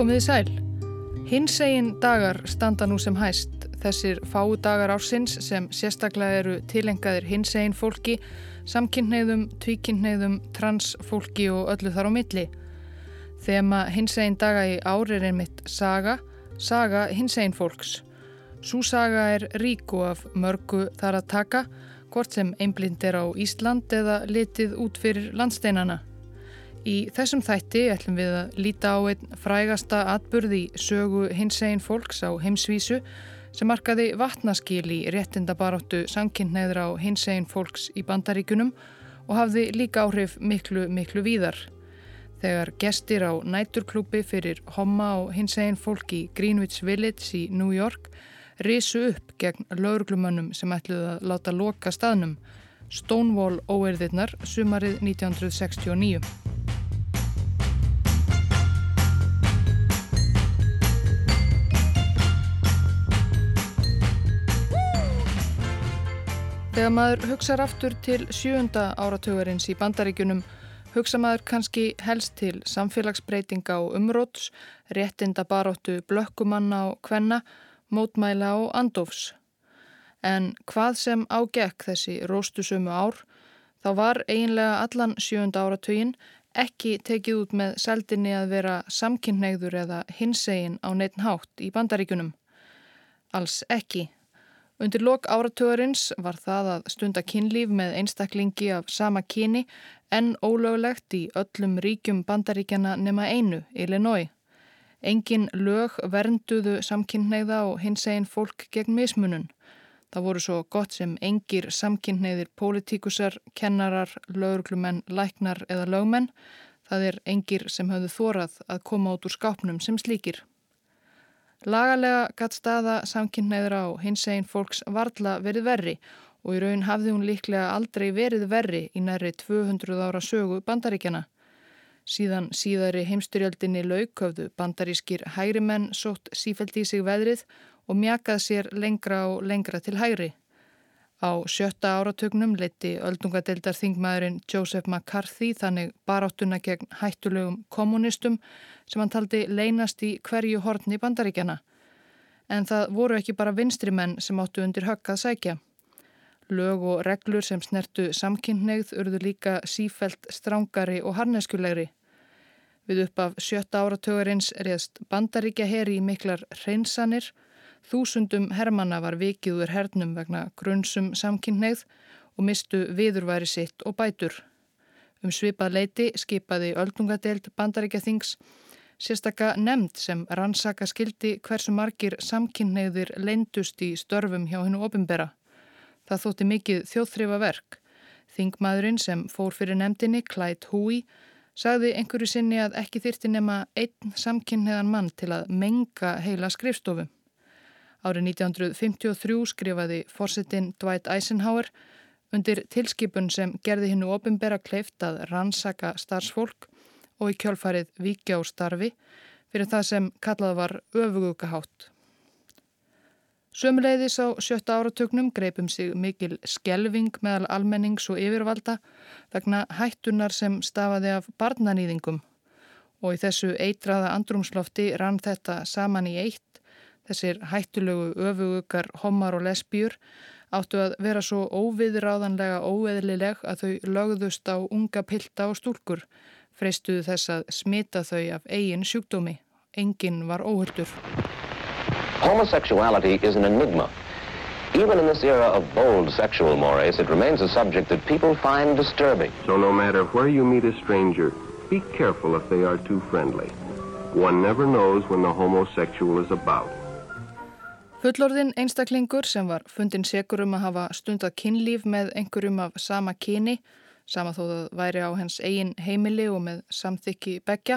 Komiði sæl. Hinsegin dagar standa nú sem hæst. Þessir fáu dagar ársins sem sérstaklega eru tilengaðir hinsegin fólki, samkynneigðum, tvíkynneigðum, transfólki og öllu þar á milli. Þema hinsegin daga í ári er einmitt saga, saga hinsegin fólks. Sú saga er ríku af mörgu þar að taka, hvort sem einblind er á Ísland eða litið út fyrir landsteinana. Í þessum þætti ætlum við að líta á einn frægasta atburði sögu hinsegin fólks á heimsvísu sem markaði vatnaskil í réttindabaráttu sankinneiður á hinsegin fólks í bandaríkunum og hafði líka áhrif miklu, miklu víðar. Þegar gestir á næturklúpi fyrir homma og hinsegin fólk í Greenwich Village í New York risu upp gegn lauruglumönnum sem ætluði að láta loka staðnum Stonewall óerðirnar sumarið 1969. Þegar maður hugsaður aftur til sjönda áratögarins í bandaríkunum hugsa maður kannski helst til samfélagsbreytinga og umróts, réttinda baróttu blökkumanna og kvenna, mótmæla og andofs. En hvað sem ágekk þessi róstusömu ár, þá var eiginlega allan sjönda áratögin ekki tekið út með seldinni að vera samkynneigður eða hinsegin á neittn hátt í bandaríkunum. Alls ekki. Undir lok áratögarins var það að stunda kynlíf með einstaklingi af sama kyni en ólöglegt í öllum ríkjum bandaríkjana nema einu, Illinois. Engin lög vernduðu samkynneiða og hins eginn fólk gegn mismunun. Það voru svo gott sem engir samkynneiðir pólitíkusar, kennarar, lögurglumenn, læknar eða lögmenn. Það er engir sem hafðu þórað að koma út úr skápnum sem slíkir. Lagalega gatt staða samkynneiður á hins eginn fólks varla verið verri og í raun hafði hún líklega aldrei verið verri í næri 200 ára sögu bandaríkjana. Síðan síðari heimstyrjöldinni lauköfðu bandarískir hægri menn sótt sífælt í sig veðrið og mjakað sér lengra og lengra til hægri. Á sjötta áratögnum leti öldungadeildar þingmaðurinn Joseph McCarthy þannig baráttuna gegn hættulegum kommunistum sem hann taldi leynast í hverju hortni bandaríkjana. En það voru ekki bara vinstri menn sem áttu undir höggað sækja. Lög og reglur sem snertu samkynneigð urðu líka sífelt strángari og harneskulegri. Við upp af sjötta áratögarins reðst bandaríkja heri í miklar hreinsanir og Þúsundum hermanna var vikiður hernum vegna grunnsum samkynneið og mistu viðurværi sitt og bætur. Um svipað leiti skipaði öldungadeild bandaríkja þings sérstakka nefnd sem rannsaka skildi hversu margir samkynneiðir leindust í störfum hjá hennu opimbera. Það þótti mikið þjóðþrifa verk. Þingmaðurinn sem fór fyrir nefndinni, Clyde Hui, sagði einhverju sinni að ekki þyrti nema einn samkynneiðan mann til að menga heila skrifstofu. Árið 1953 skrifaði fórsetin Dwight Eisenhower undir tilskipun sem gerði hinnu ofinbera kleift að rannsaka starfsfólk og í kjálfarið vikja á starfi fyrir það sem kallað var öfugugahátt. Sömuleiðis á sjötta áratögnum greipum sig mikil skelving meðal almennings og yfirvalda vegna hættunar sem stafaði af barnanýðingum og í þessu eitraða andrumslofti rann þetta saman í eitt Þessir hættulegu öfugugar homar og lesbjur áttu að vera svo óviðráðanlega óeðlileg að þau lögðust á unga pilda og stúlkur, freistuðu þess að smita þau af eigin sjúkdómi. Engin var óhuldur. Homosexuality is an enigma. Even in this era of bold sexual mores, it remains a subject that people find disturbing. So no matter where you meet a stranger, be careful if they are too friendly. One never knows when the homosexual is about. Fullorðin einstaklingur sem var fundin segur um að hafa stundað kynlíf með einhverjum af sama kyni, sama þó það væri á hens eigin heimili og með samþykki begja,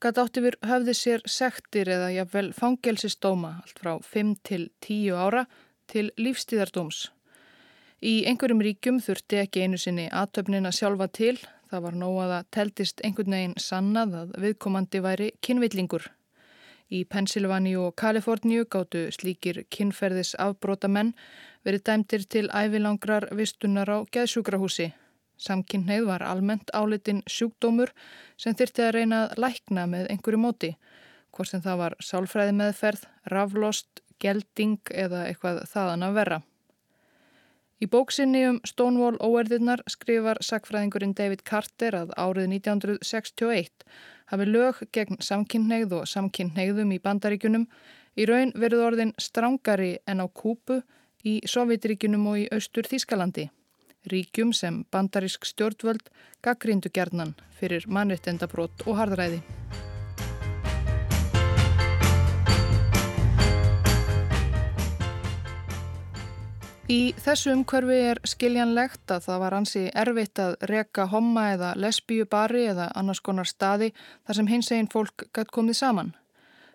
gæti átt yfir höfði sér sektir eða jafnvel fangelsistóma allt frá 5 til 10 ára til lífstíðardóms. Í einhverjum ríkjum þurfti ekki einu sinni aðtöfnin að sjálfa til, það var nóg að það teltist einhvern veginn sannað að viðkomandi væri kynvillingur. Í Pennsylvania og Kaliforníu gáttu slíkir kynferðis afbróta menn verið dæmtir til ævilangrar vistunar á geðsjúkrahúsi. Samkynneið var almennt álitin sjúkdómur sem þyrti að reyna að lækna með einhverju móti, hvort sem það var sálfræði meðferð, raflost, gelding eða eitthvað þaðan að verra. Í bóksinni um Stonewall óerðirnar skrifar sakfræðingurinn David Carter að árið 1961 hafi lög gegn samkynneigð og samkynneigðum í bandaríkunum í raun verið orðin strángari en á Kúpu, í Sovjetiríkunum og í Austur Þískalandi. Ríkjum sem bandarísk stjórnvöld gaggrindu gerðnan fyrir mannrettendabrót og hardræði. Í þessu umhverfi er skiljanlegt að það var hansi erfitt að reka homma eða lesbíu bari eða annars konar staði þar sem hins eginn fólk gætt komið saman.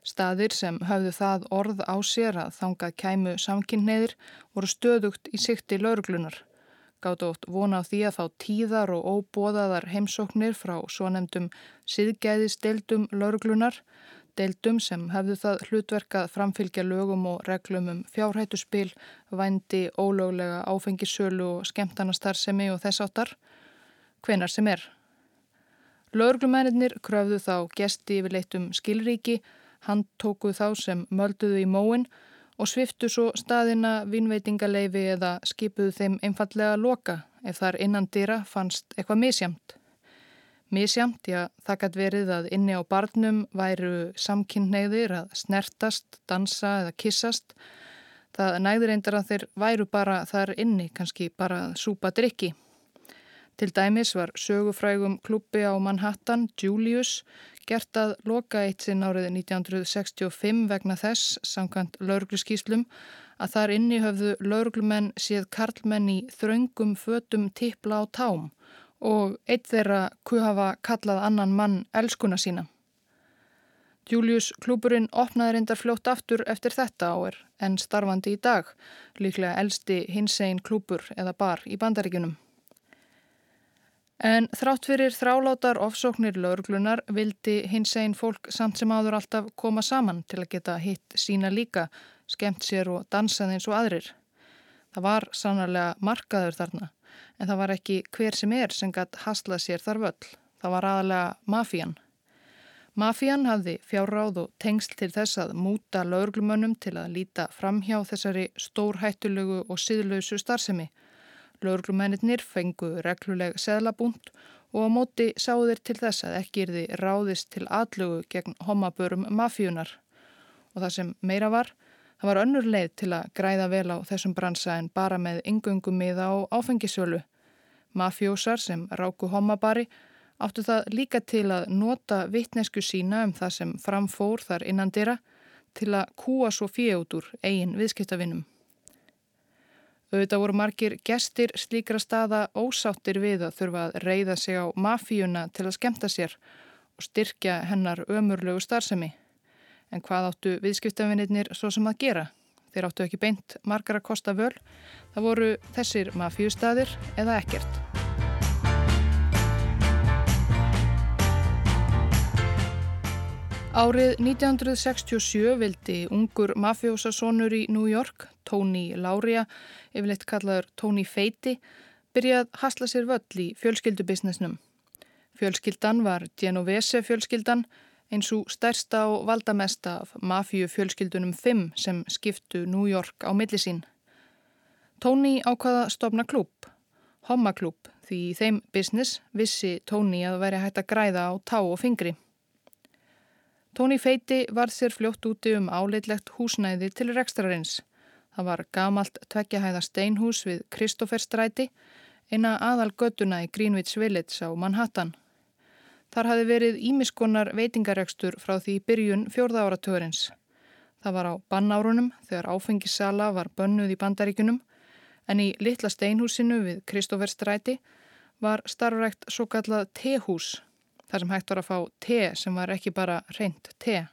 Staðir sem höfðu það orð á sér að þangað kæmu samkynneðir voru stöðugt í sikti lauruglunar. Gátt oft vona á því að fá tíðar og óbóðaðar heimsóknir frá svo nefndum siðgæðisteldum lauruglunar deildum sem hefðu það hlutverkað framfylgja lögum og reglum um fjárhættuspil, vændi, ólöglega áfengisölu og skemtanastarðsemi og þess áttar, hvenar sem er. Lögurglumennir kröfðu þá gesti yfir leittum skilríki, hann tókuð þá sem mölduðu í móin og sviftu svo staðina vinveitingaleifi eða skipuðu þeim einfallega loka ef þar innan dýra fannst eitthvað misjamt. Mísjamt, já, það gætt verið að inni á barnum væru samkynneigðir að snertast, dansa eða kissast. Það nægður eindar að þeir væru bara þar inni, kannski bara að súpa drikki. Til dæmis var sögufrægum klúpi á Manhattan, Julius, gert að loka eitt sinn árið 1965 vegna þess, samkvæmt laurugluskíslum, að þar inni höfðu lauruglumenn séð karlmenn í þraungum fötum tippla á tám og eitt þeirra kuhafa kallað annan mann elskuna sína. Julius klúburinn opnaði reyndar fljótt aftur eftir þetta áer en starfandi í dag, líklega elsti hinsegin klúbur eða bar í bandaríkunum. En þrátt fyrir þrálátar ofsóknir laurglunar vildi hinsegin fólk samt sem áður alltaf koma saman til að geta hitt sína líka, skemmt sér og dansað eins og aðrir. Það var sannarlega markaður þarna en það var ekki hver sem er sem gætt haslað sér þar völl. Það var aðalega mafían. Mafían hafði fjárráð og tengsl til þess að múta lauruglumönnum til að líta framhjá þessari stórhættulegu og síðlausu starfsemi. Lauruglumennir fengu regluleg seðlabúnt og á móti sáðir til þess að ekki er þið ráðist til aðlugu gegn homabörum mafíunar. Og það sem meira var, Það var önnur leið til að græða vel á þessum bransa en bara með yngöngum miða á áfengisölu. Mafjósar sem ráku homabari áttu það líka til að nota vittnesku sína um það sem framfór þar innan dyrra til að kúa svo fíut úr eigin viðskiptavinnum. Auðvitað voru margir gestir slíkra staða ósáttir við að þurfa að reyða sig á mafíuna til að skemta sér og styrkja hennar ömurlegu starfsemi. En hvað áttu viðskiptafinnir svo sem að gera? Þeir áttu ekki beint margar að kosta völ. Það voru þessir mafjústaðir eða ekkert. Árið 1967 vildi ungur mafjósasónur í New York, Tony Lauria, yfirleitt kallaður Tony Feiti, byrjað hasla sér völl í fjölskyldubisnesnum. Fjölskyldan var Genovese fjölskyldan, eins og stærsta og valdamesta af mafíu fjölskyldunum 5 sem skiptu New York á millisín. Tony ákvaða stopna klúb, Homma klúb, því í þeim business vissi Tony að veri hægt að græða á tá og fingri. Tony feiti var sér fljótt úti um áleitlegt húsnæði til rekstrarins. Það var gamalt tveggjahæða steinhús við Kristoffer stræti, eina aðal göttuna í Greenwich Village á Manhattan. Þar hafi verið ímiskonar veitingaregstur frá því byrjun fjórða áratörins. Það var á bannárunum þegar áfengissala var bönnuð í bandaríkunum en í litla steinhúsinu við Kristófer Stræti var starfrækt svo kallað tehús þar sem hægt var að fá te sem var ekki bara reynd te.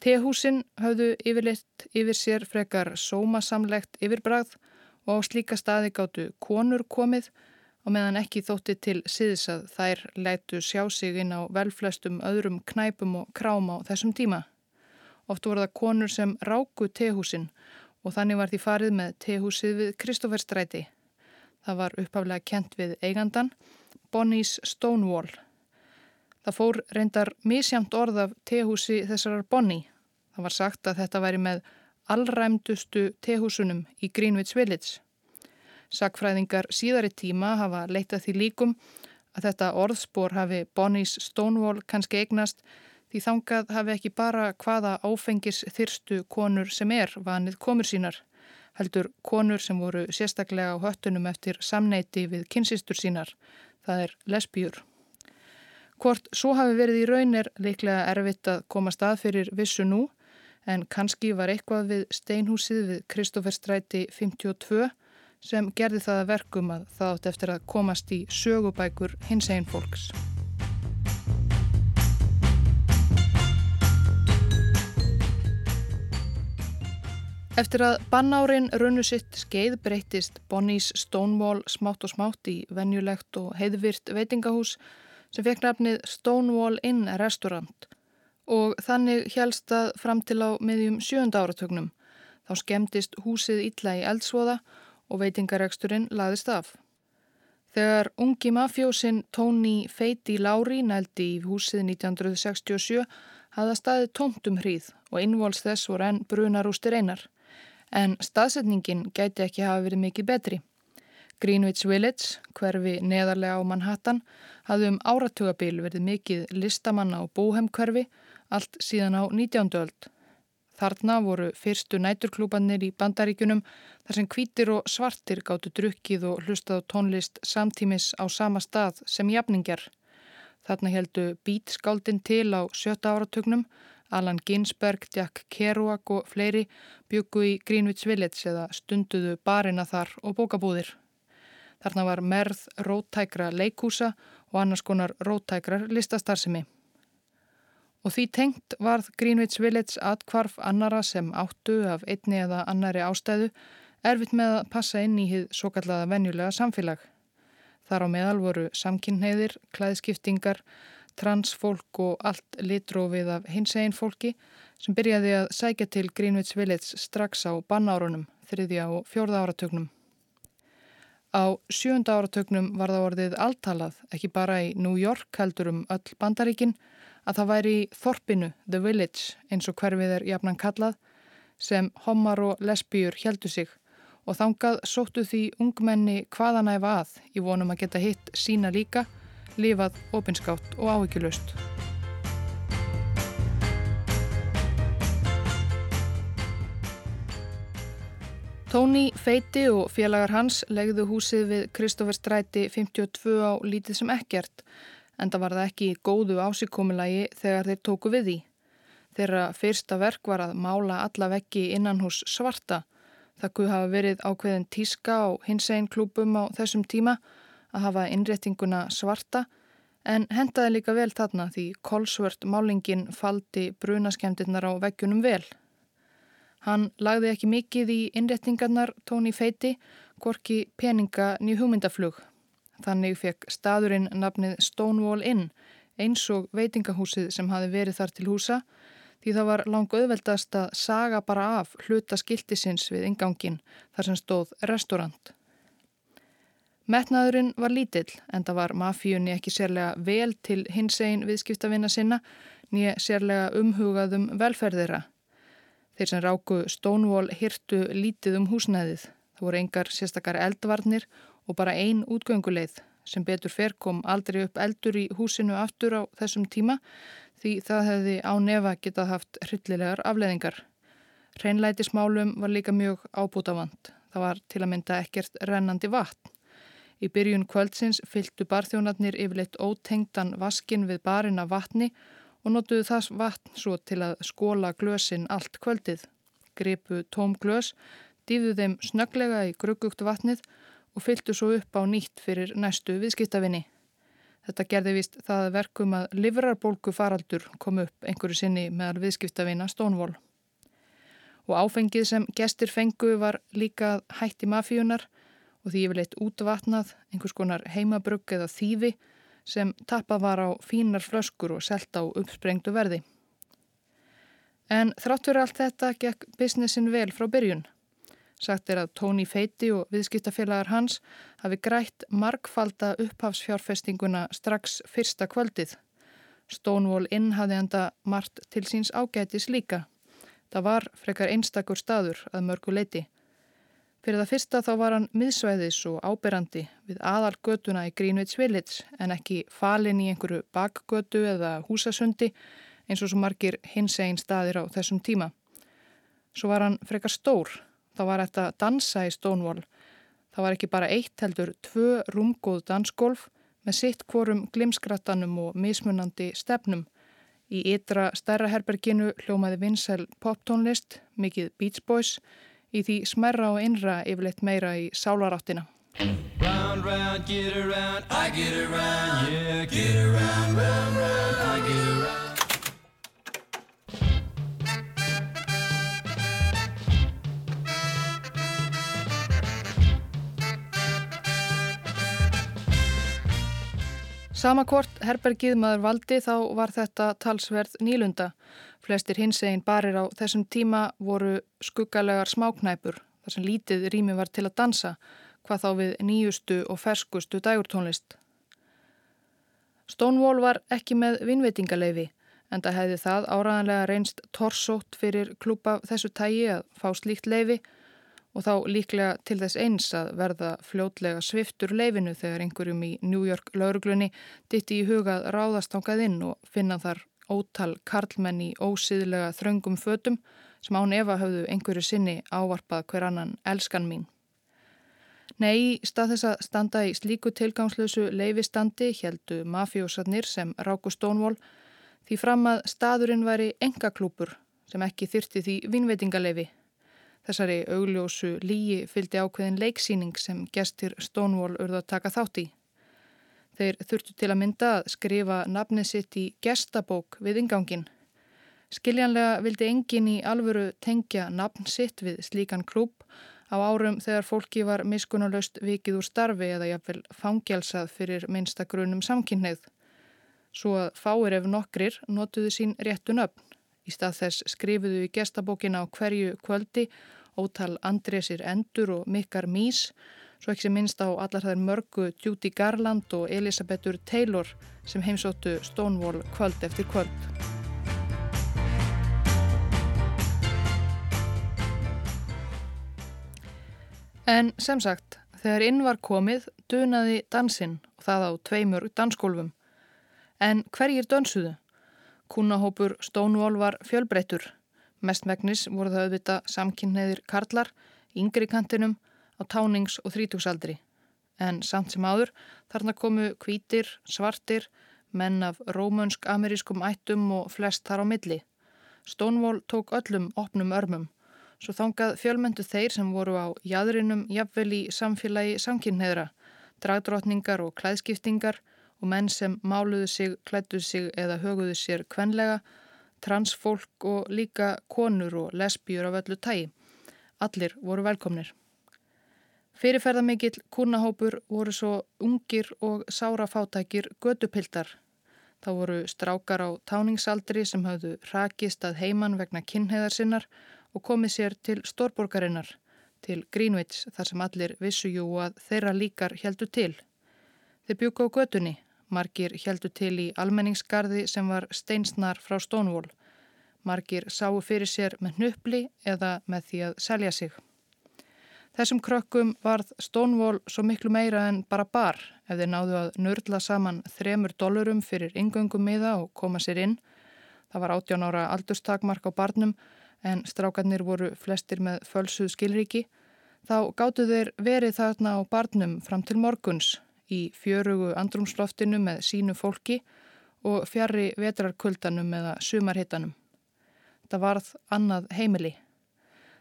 Tehúsin hafðu yfirleitt yfir sér frekar sómasamlegt yfirbrað og á slíka staði gáttu konur komið og meðan ekki þótti til síðs að þær lætu sjá sig inn á velflestum öðrum knæpum og krám á þessum tíma. Oft voru það konur sem ráku tehúsin og þannig var því farið með tehúsið við Kristóferstræti. Það var upphaflega kent við eigandan, Bonnie's Stonewall. Það fór reyndar misjamt orð af tehúsi þessarar Bonnie. Það var sagt að þetta væri með allræmdustu tehúsunum í Greenwich Village. Sakfræðingar síðari tíma hafa leitað því líkum að þetta orðspor hafi Bonnies Stonewall kannski eignast því þangað hafi ekki bara hvaða áfengis þyrstu konur sem er vanið komur sínar, heldur konur sem voru sérstaklega á höttunum eftir samneiti við kynsistur sínar, það er lesbíur. Hvort svo hafi verið í raun er líklega erfitt að koma stað fyrir vissu nú, en kannski var eitthvað við steinhúsið við Kristóferstræti 52 sem gerði það að verkum að það átt eftir að komast í sögubækur hins einn fólks. Eftir að bannárin runnu sitt skeið breytist Bonnies Stonewall smátt og smátt í venjulegt og heiðvirt veitingahús sem fekk nafnið Stonewall Inn Restaurant og þannig helst að fram til á miðjum sjönda áratögnum. Þá skemmtist húsið illa í eldsvoða og veitingareksturinn laðist af. Þegar ungi mafjósinn Tony Feiti Lauri nældi í húsið 1967 hafða staðið tómtum hríð og innvols þess voru enn brunarústir einar. En staðsetningin gæti ekki hafa verið mikið betri. Greenwich Village, hverfi neðarlega á Manhattan, hafði um áratugabil verið mikið listamanna og bóhemkverfi allt síðan á 19. öld. Þarna voru fyrstu næturklúbanir í bandaríkunum þar sem kvítir og svartir gáttu drukkið og hlustað tónlist samtímis á sama stað sem jafningar. Þarna heldu bítskáldin til á sjötta áratögnum, Alan Ginsberg, Jack Kerouac og fleiri byggu í Greenwich Village eða stunduðu barina þar og bókabúðir. Þarna var merð róttækra leikúsa og annars konar róttækrar listastarsimi. Og því tengt varð Greenwich Village atkvarf annara sem áttu af einni eða annari ástæðu erfitt með að passa inn í hið svo kallaða venjulega samfélag. Þar á meðal voru samkynneiðir, klæðskiptingar, transfólk og allt litrófið af hins einn fólki sem byrjaði að sækja til Greenwich Village strax á bannárunum, þriðja og fjórða áratögnum. Á sjönda áratögnum var það orðið alltalað, ekki bara í New York heldur um öll bandaríkinn, að það væri í Þorpinu, The Village, eins og hverfið er jafnan kallað, sem homar og lesbíur heldu sig og þangað sóttu því ungmenni hvaðanæfa að í vonum að geta hitt sína líka, lifað, opinskátt og áhyggjulust. Tóni Feiti og félagar hans legðu húsið við Kristófer Stræti 52 á lítið sem ekkert en það var það ekki góðu ásíkomulagi þegar þeir tóku við því. Þeirra fyrsta verk var að mála alla vekki innan hús svarta. Það kuð hafa verið ákveðin tíska á hins einn klúpum á þessum tíma að hafa innréttinguna svarta en hendaði líka vel þarna því kolsvört málingin faldi brunaskemdirnar á vekkjunum vel. Hann lagði ekki mikið í innréttingarnar tóni feiti, korki peninga ný hugmyndaflug Þannig fekk staðurinn nafnið Stonewall Inn eins og veitingahúsið sem hafi verið þar til húsa því það var lang auðveldast að saga bara af hluta skiltisins við ingangin þar sem stóð restaurant. Metnaðurinn var lítill en það var mafíunni ekki sérlega vel til hins einn viðskiptavinna sinna nýja sérlega umhugaðum velferðira. Þeir sem ráku Stonewall hirtu lítið um húsnæðið. Það voru engar sérstakar eldvarnir og bara ein útgönguleið sem betur fer kom aldrei upp eldur í húsinu aftur á þessum tíma því það hefði á nefa getað haft hryllilegar afleðingar. Hreinlætismálum var líka mjög ábútafand. Það var til að mynda ekkert rennandi vatn. Í byrjun kvöldsins fylgtu barþjónarnir yfirleitt ótengtan vaskin við barina vatni og notuðu þess vatn svo til að skóla glösin allt kvöldið. Gripu tóm glös, dýðu þeim snöglega í gruggugt vatnið og fylgtu svo upp á nýtt fyrir næstu viðskiptavinni. Þetta gerði vist það verkum að livrarbólku faraldur kom upp einhverju sinni meðal viðskiptavina Stónvól. Og áfengið sem gestir fengu var líka hætti mafíunar og því yfirleitt útvatnað einhvers konar heimabrugg eða þýfi sem tappað var á fínar flöskur og selta á uppsprengtu verði. En þráttur allt þetta gekk businessin vel frá byrjun. Sagt er að Tony Feiti og viðskiptafélagar hans hafi grætt markfalda upphafsfjárfestinguna strax fyrsta kvöldið. Stonewall Inn hafði enda margt til síns ágætis líka. Það var frekar einstakur staður að mörgu leiti. Fyrir það fyrsta þá var hann miðsvæðis og áberandi við aðal götuna í Greenwich Village en ekki falin í einhverju bakgötu eða húsasundi eins og svo margir hins einn staðir á þessum tíma. Svo var hann frekar stór. Það var þetta dansa í Stonewall. Það var ekki bara eitt heldur tvö rúmgóð dansgolf með sitt kvorum glimskrattanum og mismunandi stefnum. Í ytra stærra herberginu hljómaði vinsæl poptónlist, mikið Beach Boys, í því smerra og innra yfirleitt meira í sálaráttina. Round, round, get around, I get around, yeah, get around, round, round, I get around. Sama hvort herbergið maður valdi þá var þetta talsverð nýlunda. Flestir hins eginn barir á þessum tíma voru skuggalegar smáknæpur þar sem lítið rými var til að dansa hvað þá við nýjustu og ferskustu dægurtónlist. Stonewall var ekki með vinnveitingaleifi en það hefði það áraðanlega reynst torsótt fyrir klúpa þessu tægi að fá slíkt leifi og þá líklega til þess eins að verða fljótlega sviftur leifinu þegar einhverjum í New York lauruglunni ditti í hugað ráðast ákað inn og finna þar ótal karlmenn í ósýðlega þröngum fötum sem án Eva hafðu einhverju sinni ávarpað hver annan elskan mín. Nei, stað þess að standa í slíku tilgangslösu leifistandi heldu mafjósarnir sem Ráku Stónvól því fram að staðurinn væri engaklúpur sem ekki þyrti því vinveitingaleifi Þessari augljósu lígi fylgdi ákveðin leiksýning sem gestir Stonewall urða að taka þátt í. Þeir þurftu til að mynda að skrifa nafnið sitt í gestabók við ingangin. Skiljanlega vildi engin í alvöru tengja nafn sitt við slíkan klúb á árum þegar fólki var miskunnulegst vikið úr starfi eða jafnvel fangjálsað fyrir minsta grunum samkynneið. Svo að fáir ef nokkrir notuðu sín réttu nöfn. Í stað þess skrifuðu í gestabókina á hverju kvöldi ótal Andrésir Endur og Mikkar Mís, svo ekki sem minnst á allar þær mörgu Judy Garland og Elisabethur Taylor sem heimsóttu Stonewall kvöld eftir kvöld. En sem sagt, þegar inn var komið, dunaði dansinn og það á tveimur dansgólfum. En hverjir dönsuðu? Kúnahópur Stonewall var fjölbreyttur. Mestmægnis voru það auðvita samkynneðir karlar, yngri kantinum, á tánings- og þrítugsaldri. En samt sem áður þarna komu kvítir, svartir, menn af rómönsk-amerískum ættum og flest þar á milli. Stonewall tók öllum opnum örmum. Svo þangað fjölmendu þeir sem voru á jæðrinum jafnvel í samfélagi samkynneðra, dragdrótningar og klæðskiptingar og menn sem máluðu sig, klættuðu sig eða höguðu sér kvenlega, transfólk og líka konur og lesbjur af öllu tægi. Allir voru velkomnir. Fyrirferðamikill kúnahópur voru svo ungir og sárafátækir gödupildar. Það voru strákar á táningsaldri sem hafðu rakist að heiman vegna kynheiðar sinnar og komið sér til stórborgarinnar, til Greenwich þar sem allir vissu jú að þeirra líkar heldu til. Þeir bjúka á gödunni Margir heldu til í almenningsgarði sem var steinsnar frá Stonewall. Margir sáu fyrir sér með nöppli eða með því að selja sig. Þessum krökkum varð Stonewall svo miklu meira en bara bar ef þeir náðu að nördla saman þremur dólarum fyrir ingöngum miða og koma sér inn. Það var 18 ára aldurstakmark á barnum en strákarnir voru flestir með fölsuð skilriki. Þá gáttu þeir verið þarna á barnum fram til morguns í fjörugu andrumsloftinu með sínu fólki og fjari vetrarkuldanum eða sumarhittanum. Það varð annað heimili.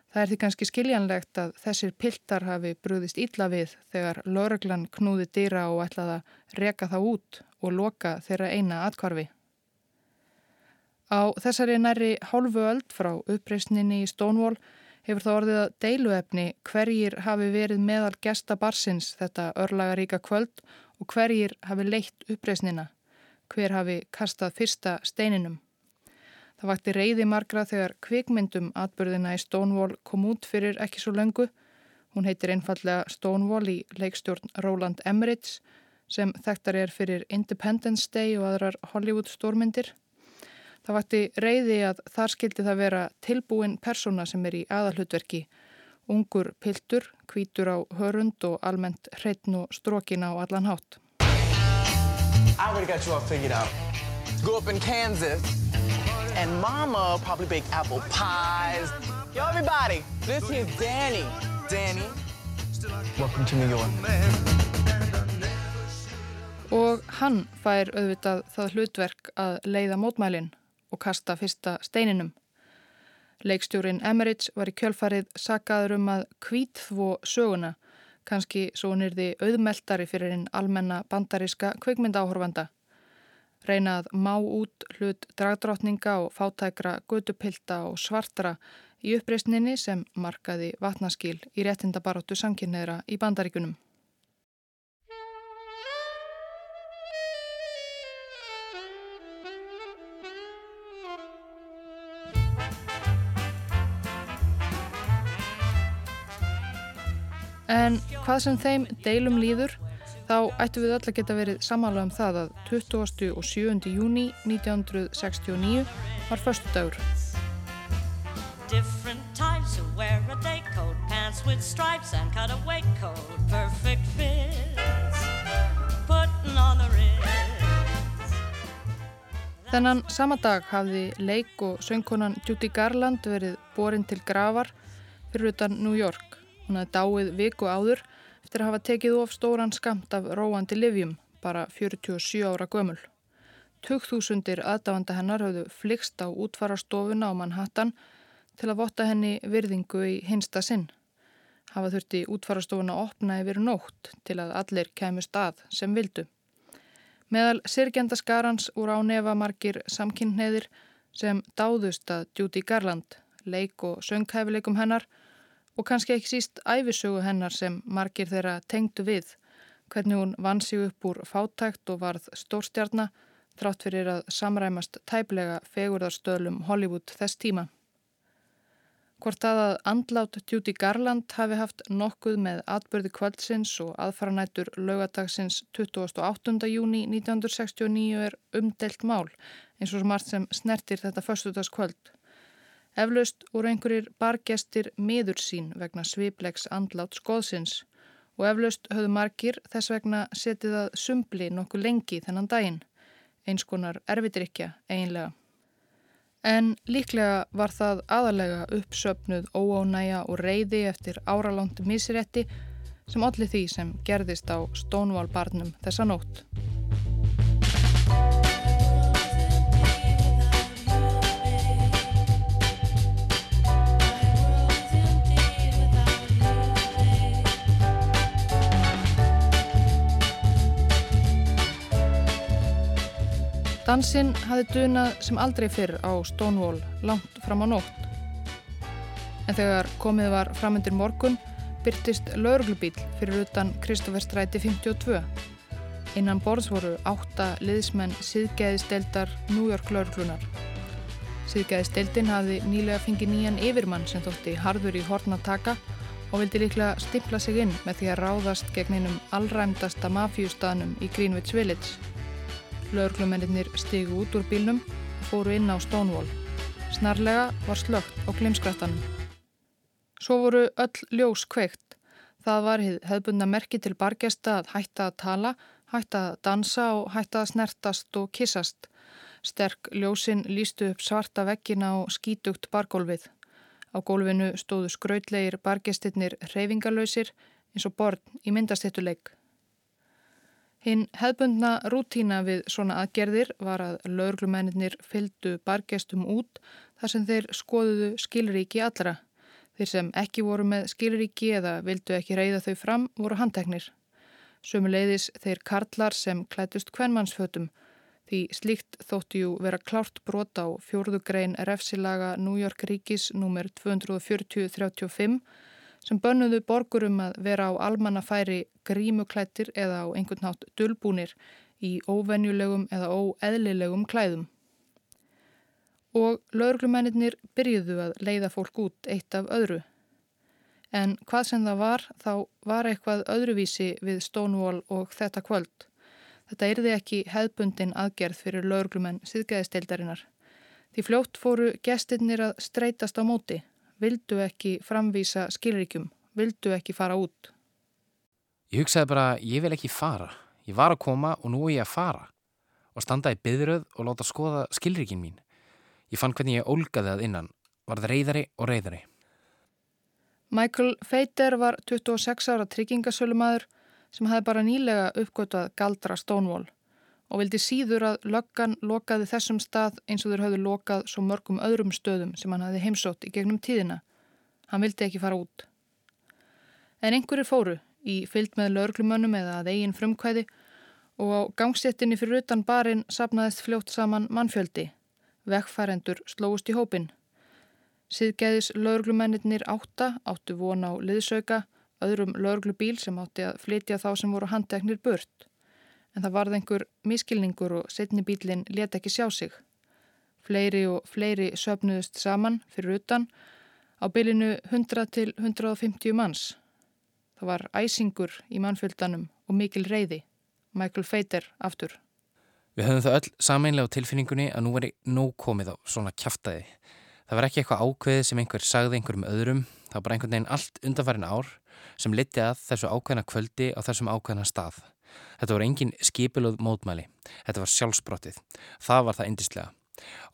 Það er því kannski skiljanlegt að þessir piltar hafi brúðist ítla við þegar lauruglan knúði dýra og ætlaði að reka það út og loka þeirra eina atkvarfi. Á þessari næri hálfu öld frá uppreysninni í Stonewall hefur það orðið að deiluefni hverjir hafi verið meðal gesta barsins þetta örlagaríka kvöld og hverjir hafi leitt uppreysnina, hver hafi kastað fyrsta steininum. Það vakti reyði margra þegar kvikmyndum atbyrðina í Stonewall kom út fyrir ekki svo löngu. Hún heitir einfallega Stonewall í leikstjórn Roland Emmerich sem þekktar er fyrir Independence Day og aðrar Hollywood stórmyndir. Það vakti reyði að þar skildi það vera tilbúin persóna sem er í aðalhutverki, ungur piltur, kvítur á hörund og almennt hreitn og strókin á allan hátt. I already got you all figured out. Go up in Kansas and mama probably bake apple pies. Yo, everybody, this here's Danny. Danny, welcome to New York. Og hann fær auðvitað það hlutverk að leiða mótmælinn og kasta fyrsta steininum. Leikstjórin Emmerich var í kjölfarið sakaður um að kvítþvó söguna, kannski svo nýrði auðmeldari fyrir einn almenna bandaríska kveikmyndáhorfanda. Reyna að má út hlut dragdrottninga og fátækra gutupilta og svartara í uppreysninni sem markaði vatnaskil í réttindabaróttu sanginneira í bandaríkunum. En hvað sem þeim deilum líður, þá ættu við öll að geta verið samála um það að 20. og 7. júni 1969 var förstu dagur. Different types who wear a day coat, pants with stripes and cutaway coat, perfect fits, putting on the ritz. Þennan sama dag hafði leik og söngkonan Judy Garland verið borin til gravar fyrir utan New York. Hún hafði dáið viku áður eftir að hafa tekið of stóran skamt af róandi livjum, bara 47 ára gömul. 2000 aðdáanda hennar hafðu flikst á útfarastofuna á Manhattan til að votta henni virðingu í hinsta sinn. Hafa þurfti útfarastofuna opna yfir nótt til að allir kemust að sem vildu. Meðal sirkjandaskarans úr á nefamarkir samkynneðir sem dáðust að Judy Garland, leik og sönghæfileikum hennar og kannski ekki síst æfisögu hennar sem margir þeirra tengdu við, hvernig hún vann sig upp úr fátækt og varð stórstjarnar þrátt fyrir að samræmast tæplega fegurðarstöðlum Hollywood þess tíma. Hvort að að andlátt Judy Garland hafi haft nokkuð með atbyrði kvöldsins og aðfaranætur lögadagsins 28. júni 1969 er umdelt mál eins og smart sem snertir þetta förstutaskvöld. Eflaust voru einhverjir bargestir miður sín vegna sviplegs andlát skoðsins og eflaust höfðu margir þess vegna setið að sumbli nokkuð lengi þennan daginn, eins konar erfitrykja eiginlega. En líklega var það aðalega uppsöpnuð óánæja og reyði eftir áralangt misrétti sem allir því sem gerðist á Stonewall barnum þessa nótt. Dansinn hafi dunað sem aldrei fyrr á Stonewall langt fram á nótt. En þegar komið var framöndir morgun byrtist lauruglubíl fyrir utan Kristóferstræti 52. Innan borðs voru átta liðsmenn síðgæðisteldar New York lauruglunar. Síðgæðisteldin hafi nýlega fengið nýjan yfirmann sem þótti harður í hornataka og vildi líklega stimpla sig inn með því að ráðast gegn einum allræmdasta mafjústaðnum í Greenwich Village. Lauglumennir stigu út úr bílnum og fóru inn á Stonewall. Snarlega var slögt á klimskrattanum. Svo voru öll ljós kveikt. Það var hefðbundna merki til bargesta að hætta að tala, hætta að dansa og hætta að snertast og kissast. Sterk ljósinn lístu upp svarta veggina og skítugt bargólfið. Á gólfinu stóðu skrautlegir bargestinnir reyfingalöysir eins og born í myndastittuleik. Hinn hefbundna rútína við svona aðgerðir var að lauglumennir fylgdu bargestum út þar sem þeir skoðuðu skilríki allra. Þeir sem ekki voru með skilríki eða vildu ekki reyða þau fram voru handteknir. Sumuleiðis þeir karlar sem klætust kvennmannsfötum því slíkt þóttu jú vera klárt brot á fjórðugrein refsilaga York ríkis nr. 24035 sem bönnuðu borgurum að vera á almannafæri grímuklættir eða á einhvern nátt dölbúnir í óvenjulegum eða óeðlilegum klæðum. Og lauruglumennir byrjuðu að leiða fólk út eitt af öðru. En hvað sem það var, þá var eitthvað öðruvísi við Stonewall og þetta kvöld. Þetta yrði ekki hefðbundin aðgerð fyrir lauruglumenn síðgæðisteildarinnar. Því fljótt fóru gestinnir að streytast á móti, vildu ekki framvísa skilríkjum, vildu ekki fara út. Ég hugsaði bara, ég vil ekki fara. Ég var að koma og nú er ég að fara. Og standa í byðröð og láta skoða skilríkin mín. Ég fann hvernig ég ólgaði að innan, varð reyðari og reyðari. Michael Feiter var 26 ára tryggingasölumæður sem hafði bara nýlega uppgötað galdra Stonewall og vildi síður að löggan lokaði þessum stað eins og þeir hafði lokað svo mörgum öðrum stöðum sem hann hafði heimsótt í gegnum tíðina. Hann vildi ekki fara út. En einhverjir fóru í fyllt með löglumönnum eða að eigin frumkvæði og á gangsettinni fyrir utan barinn sapnaðist fljótt saman mannfjöldi. Vegfærendur slóist í hópin. Siðgæðis lauruglumennir átta áttu von á liðsauka, öðrum lauruglubíl sem átti að flytja þá sem voru handteknir burt. En það varð einhver miskilningur og setni bílinn let ekki sjá sig. Fleiri og fleiri söpnuðust saman fyrir utan á bylinu 100 til 150 manns. Það var æsingur í mannfjöldanum og mikil reyði. Michael Feiter aftur. Við höfum það öll sameinlega á tilfinningunni að nú veri nóg komið á svona kæftæði. Það var ekki eitthvað ákveðið sem einhver sagði einhverjum öðrum. Það var bara einhvern veginn allt undanfærin ár sem liti að þessu ákveðna kvöldi á þessum ákveðna stað. Þetta voru engin skipiluð mótmæli. Þetta var sjálfsbrottið. Það var það indislega.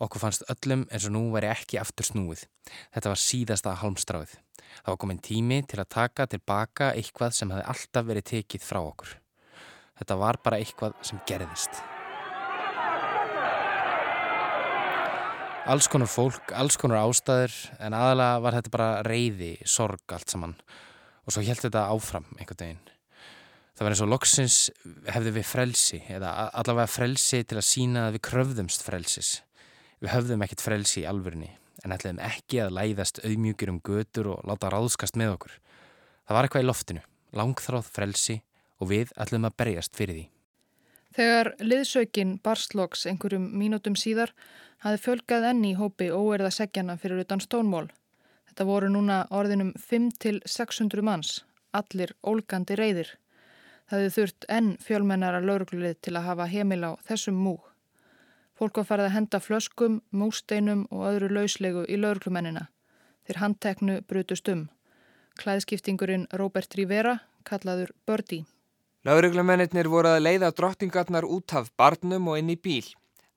Okkur fannst öllum eins og nú væri ekki aftur snúið. Þetta var síðasta halmstráið. Það var komin tími til að taka tilbaka eitthvað sem hefði alltaf verið tekið frá okkur. Þetta var bara eitthvað sem gerðist. Alls konar fólk, alls konar ástæður en aðalega var þetta bara reyði, sorg allt saman og svo held þetta áfram einhvern veginn. Það var eins og loksins hefði við frelsi eða allavega frelsi til að sína að við kröfðumst frelsis. Við höfðum ekkert frelsi í alvörni en ætlaðum ekki að læðast auðmjúkir um götur og láta ráðskast með okkur. Það var eitthvað í loftinu, langþráð frelsi og við ætlaðum að berjast fyrir því. Þegar liðsökin barsloks einhverjum mínútum síðar hafði fjölgað enni í hópi óerða segjana fyrir utan stónmól. Þetta voru núna orðinum 5-600 manns, allir ólgandi reyðir. Það hefði þurft enn fjölmennara lauruglið til að hafa heimil á þessum múg. Fólk var farið að henda flöskum, músteinum og öðru lauslegu í lauruglumennina. Þeir handteknu brutust um. Klæðskiptingurinn Robert Rivera kallaður Birdie. Lauruglumennir voru að leiða drottingarnar út af barnum og inn í bíl.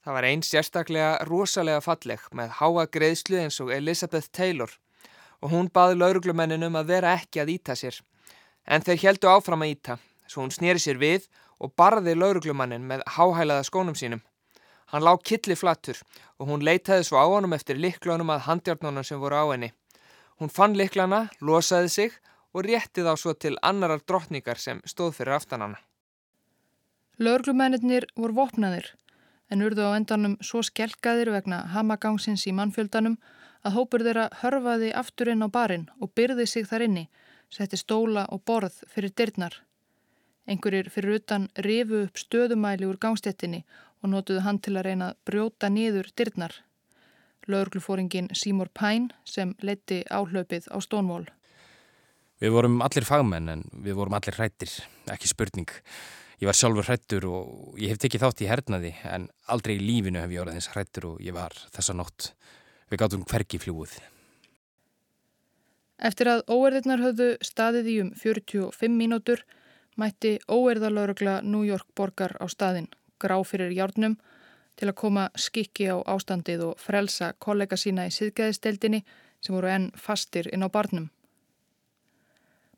Það var einn sérstaklega rosalega falleg með háa greiðslu eins og Elizabeth Taylor og hún baði lauruglumenninum að vera ekki að íta sér. En þeir heldu áfram að íta, svo hún snýri sér við og barði lauruglumannin með háhælaða skónum sínum. Hann lág killi flattur og hún leitaði svo á honum eftir liklunum að handjarnunum sem voru á henni. Hún fann liklana, losaði sig og rétti þá svo til annarar drottningar sem stóð fyrir aftanana. Lauruglumennir voru vopnaðir en urðu á endanum svo skelkaðir vegna hamagangsins í mannfjöldanum að hópur þeirra hörfaði aftur inn á barinn og byrði sig þar inni, setti stóla og borð fyrir dyrnar. Einhverjir fyrir utan rifu upp stöðumæli úr gangstettinni og notuðu hann til að reyna að brjóta niður dyrnar. Lauruglufóringin Seymour Pine sem leti áhlaupið á Stonewall. Við vorum allir fagmenn en við vorum allir hrættir, ekki spurning. Ég var sjálfur hrættur og ég hef tekið þátt í hernaði en aldrei í lífinu hef ég orðið þess hrættur og ég var þessa nótt. Við gáttum hverki fljúið. Eftir að óerðirnar höfðu staðið í um 45 mínútur mætti óerðalörugla New York borgar á staðin, grá fyrir hjárnum, til að koma skikki á ástandið og frelsa kollega sína í siðgæðisteldinni sem voru enn fastir inn á barnum.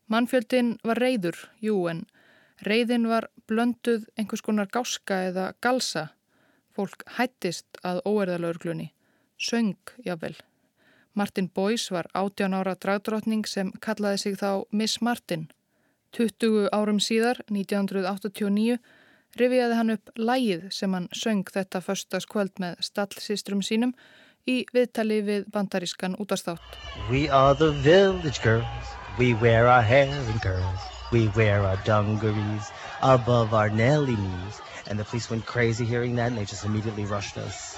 Mannfjöldin var reyður, jú, en Reyðin var blönduð einhvers konar gáska eða galsa. Fólk hættist að óerðalauglunni. Söng, jável. Martin Boyce var 18 ára dragdrottning sem kallaði sig þá Miss Martin. 20 árum síðar, 1989, rifiðaði hann upp lægið sem hann söng þetta förstaskvöld með stallsýstrum sínum í viðtali við bandarískan útastátt. We are the village girls, we wear our hair in curls. We wear our dungarees above our Nelly knees. And the police went crazy hearing that and they just immediately rushed us.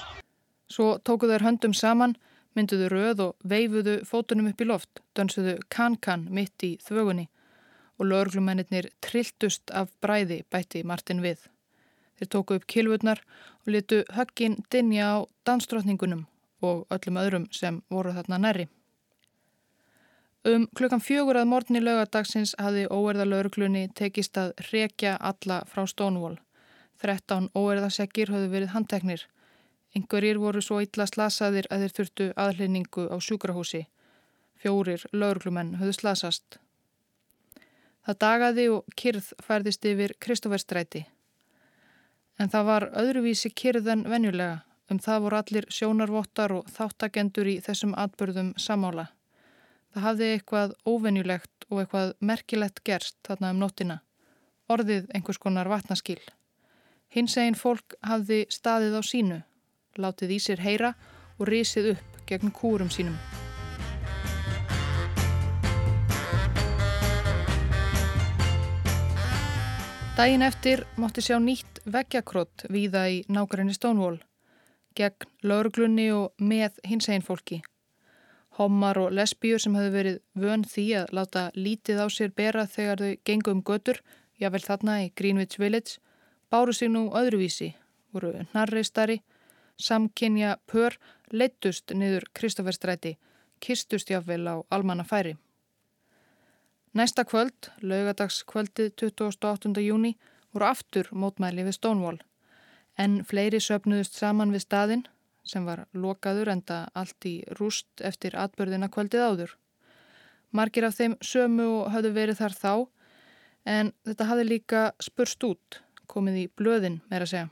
Svo tóku þeir höndum saman, mynduðu röð og veifuðu fótunum upp í loft, dönsuðu kan-kan mitt í þvögunni og lögurglumennir trilltust af bræði bætti Martin við. Þeir tóku upp kilvurnar og litu höggin dinja á dansdrottningunum og öllum öðrum sem voru þarna næri. Um klukkan fjögur að morgunni lögadagsins hafði óerða lauruglunni tekist að rekja alla frá Stonewall. 13 óerðasekkir höfðu verið handteknir. Yngverir voru svo illa slasaðir að þeir þurftu aðlýningu á sjúkrahúsi. Fjórir lauruglumenn höfðu slasast. Það dagaði og kyrð færðist yfir Kristóferstræti. En það var öðruvísi kyrð en venjulega. Um það voru allir sjónarvottar og þáttagendur í þessum atbyrðum samála. Það hafði eitthvað óvenjulegt og eitthvað merkilegt gerst þarna um nóttina. Orðið einhvers konar vatnaskil. Hins eginn fólk hafði staðið á sínu, látið í sér heyra og risið upp gegn kúrum sínum. Dægin eftir mótti sjá nýtt veggjakrótt víða í nákvæmni Stonewall, gegn lauruglunni og með hins einn fólki. Hommar og lesbíur sem hefðu verið vön því að láta lítið á sér bera þegar þau gengu um götur, jável þarna í Greenwich Village, báru sig nú öðruvísi, voru narreistari, samkynja pör, leittust niður Kristóferstræti, kistust jável á almanna færi. Næsta kvöld, laugadagskvöldið 28. júni, voru aftur mótmæli við Stonewall. En fleiri söpnuðust saman við staðinn sem var lokaður enda allt í rúst eftir atbörðina kvöldið áður. Margir af þeim sömu og hafðu verið þar þá en þetta hafði líka spurst út, komið í blöðin meira segja.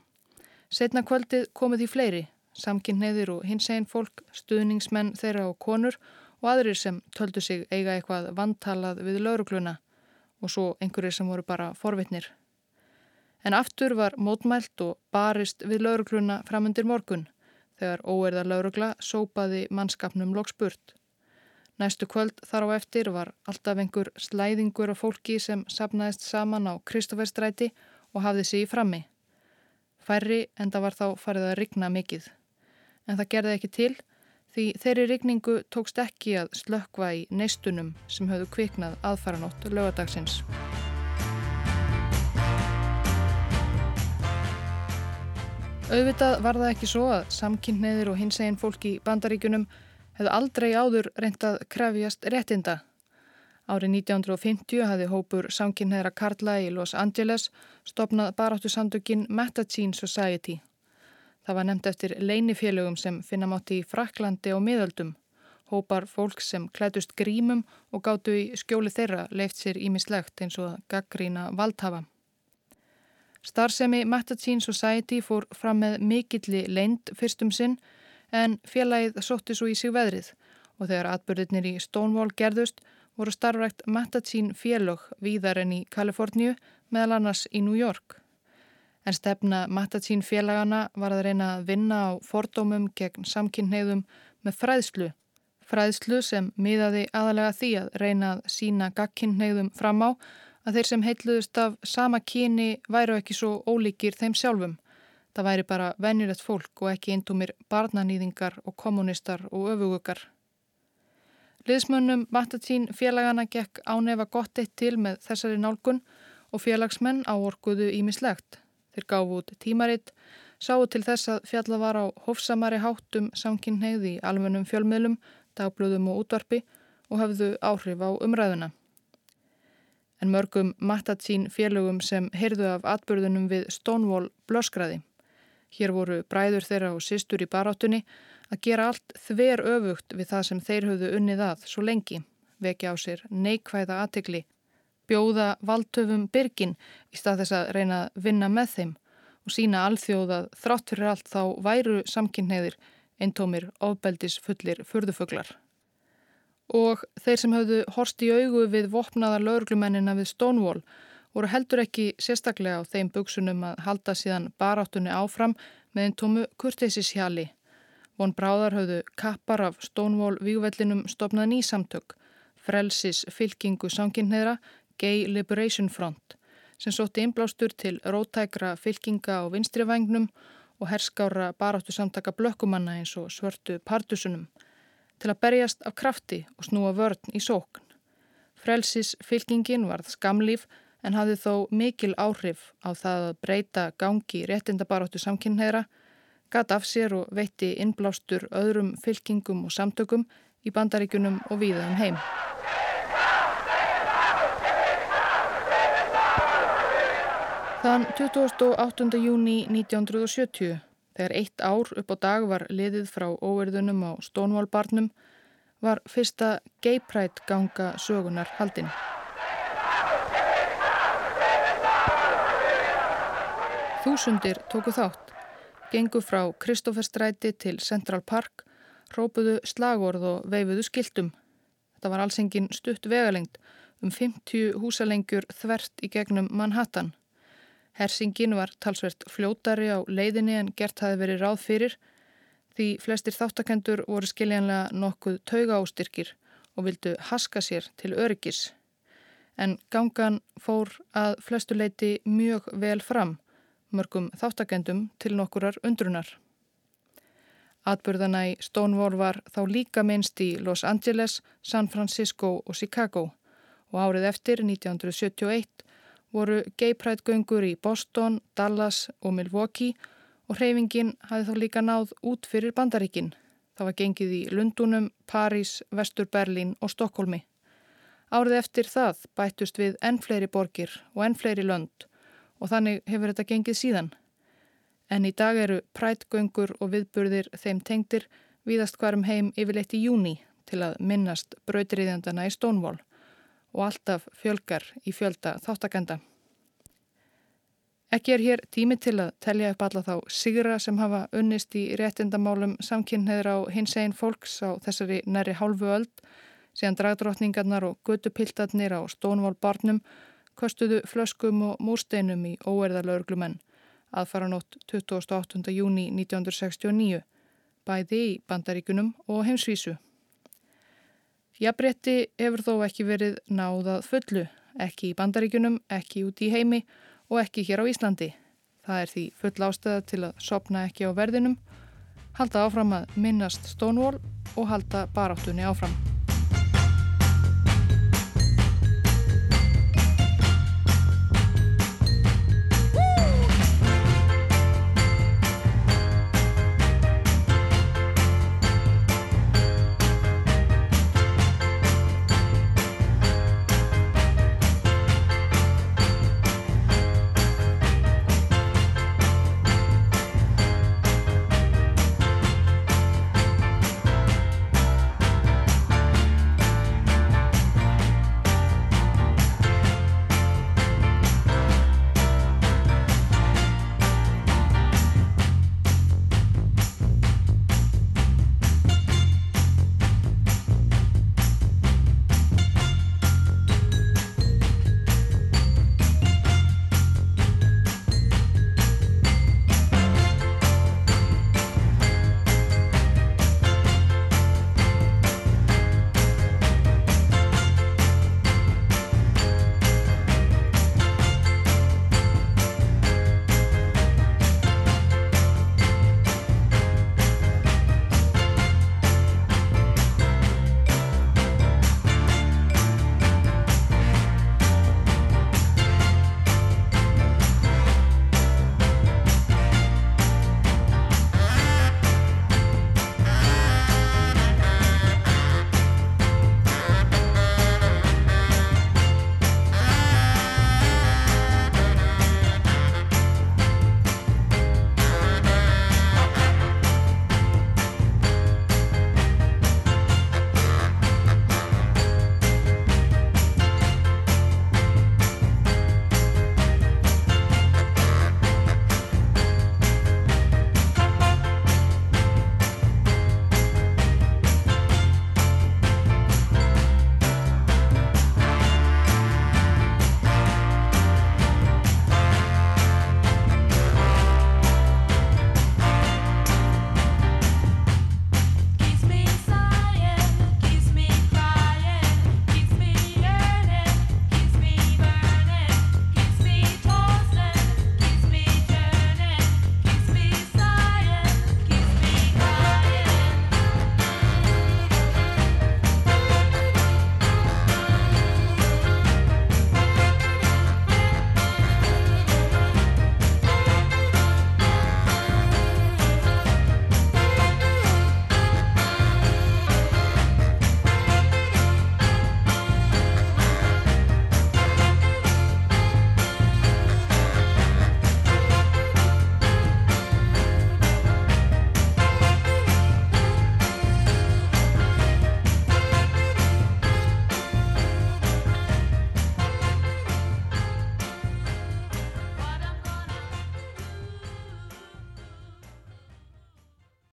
Setna kvöldið komið í fleiri, samkynneðir og hins einn fólk, stuðningsmenn þeirra og konur og aðrir sem töldu sig eiga eitthvað vantalað við laurugluna og svo einhverjir sem voru bara forvitnir. En aftur var mótmælt og barist við laurugluna framundir morgun þegar óerða laurugla sópaði mannskapnum loksburt. Næstu kvöld þar á eftir var alltaf einhver slæðingur af fólki sem sapnaðist saman á Kristóferstræti og hafði sig í frammi. Færri en það var þá farið að rigna mikið. En það gerði ekki til því þeirri rigningu tókst ekki að slökkva í neistunum sem höfðu kviknað aðfaranótt lögadagsins. Auðvitað var það ekki svo að samkynneðir og hins eginn fólki í bandaríkunum hefðu aldrei áður reyndað krefjast réttinda. Árið 1950 hafði hópur samkynneðra Karla í Los Angeles stopnað baráttu samtökin Metagene Society Það var nefnt eftir leinifélögum sem finna mátti í Fraklandi og miðöldum. Hópar fólk sem klætust grímum og gáttu í skjóli þeirra leift sér ímislegt eins og gaggrína valdhafa. Starsemi Metagene Society fór fram með mikilli leind fyrstum sinn en félagið sótti svo í sig veðrið og þegar atbyrðinir í Stonewall gerðust voru starfrækt Metagene félög víðar en í Kaliforníu meðal annars í New York en stefna Matatín félagana var að reyna að vinna á fordómum gegn samkynneigðum með fræðslu. Fræðslu sem miðaði aðalega því að reyna að sína gagkynneigðum fram á að þeir sem heitluðust af sama kyni væru ekki svo ólíkir þeim sjálfum. Það væri bara venjulegt fólk og ekki eindumir barnanýðingar og kommunistar og öfugukar. Liðsmönnum Matatín félagana gekk ánefa gott eitt til með þessari nálgun og félagsmenn áorkuðu ímislegt. Þeir gáfu út tímaritt, sáu til þess að fjalla var á hófsamari háttum samkynneið í almennum fjölmiðlum, dagblöðum og útvarpi og hafðu áhrif á umræðuna. En mörgum mattatsín félögum sem heyrðu af atbyrðunum við Stonewall blöskraði. Hér voru bræður þeirra og sýstur í baráttunni að gera allt þver öfugt við það sem þeir höfðu unnið að svo lengi, vekja á sér neikvæða aðtegli bjóða valdtöfum byrgin í stað þess að reyna að vinna með þeim og sína alþjóðað þrátt fyrir allt þá væru samkynneðir eintómir ofbeldis fullir furðuföglar. Og þeir sem hafðu horst í augu við vopnaðar lauruglumennina við Stonewall voru heldur ekki sérstaklega á þeim buksunum að halda síðan baráttunni áfram með eintómu kurteisishjali. Von Bráðar hafðu kappar af Stonewall vígvellinum stopnað nýsamtök, frelsis fylkingu samkynneðra Gay Liberation Front sem sótti innblástur til rótækra fylkinga á vinstrivægnum og herskára baráttu samtaka blökkumanna eins og svörtu partusunum til að berjast af krafti og snúa vörn í sókn. Frelsis fylkingin varð skamlíf en hafði þó mikil áhrif á það að breyta gangi réttindabaróttu samkynneira, gatt af sér og veitti innblástur öðrum fylkingum og samtökum í bandaríkunum og víðaðum heim. Þann 28. júni 1970, þegar eitt ár upp á dag var liðið frá óverðunum á Stonewall-barnum, var fyrsta Pride ganga sögunar haldinn. Þúsundir tóku þátt, gengu frá Kristofferstræti til Central Park, rópuðu slagorð og veifuðu skiltum. Þetta var allsengin stutt vegalengt um 50 húsalengjur þvert í gegnum Manhattan. Hersingin var talsvert fljótari á leiðinni en gert hafi verið ráð fyrir því flestir þáttakendur voru skiljanlega nokkuð tauga ástyrkir og vildu haska sér til öryggis. En gangan fór að flestu leiti mjög vel fram, mörgum þáttakendum til nokkurar undrunar. Atbyrðana í Stonewall var þá líka minnst í Los Angeles, San Francisco og Chicago og árið eftir 1971 voru gay pride göngur í Boston, Dallas og Milwaukee og hreyfingin hafi þá líka náð út fyrir bandaríkin. Það var gengið í Lundunum, París, Vestur Berlín og Stokkólmi. Árið eftir það bættust við enn fleiri borgir og enn fleiri lönd og þannig hefur þetta gengið síðan. En í dag eru prætgöngur og viðburðir þeim tengdir viðast hverjum heim yfirleitt í júni til að minnast brautriðjandana í Stonewall og alltaf fjölgar í fjölda þáttakenda. Ekki er hér tími til að telja upp alla þá sigra sem hafa unnist í réttindamálum samkynneður á hins einn fólks á þessari næri hálfu öld síðan dragdrottningarnar og göttupiltarnir á stónvál barnum kostuðu flöskum og múrsteinum í óerðalöglumenn aðfara nótt 28. júni 1969 bæði í bandaríkunum og heimsvísu. Jafnbretti hefur þó ekki verið náðað fullu, ekki í bandaríkunum, ekki út í heimi og ekki hér á Íslandi. Það er því full ástöða til að sopna ekki á verðinum, halda áfram að minnast Stonewall og halda baráttunni áfram.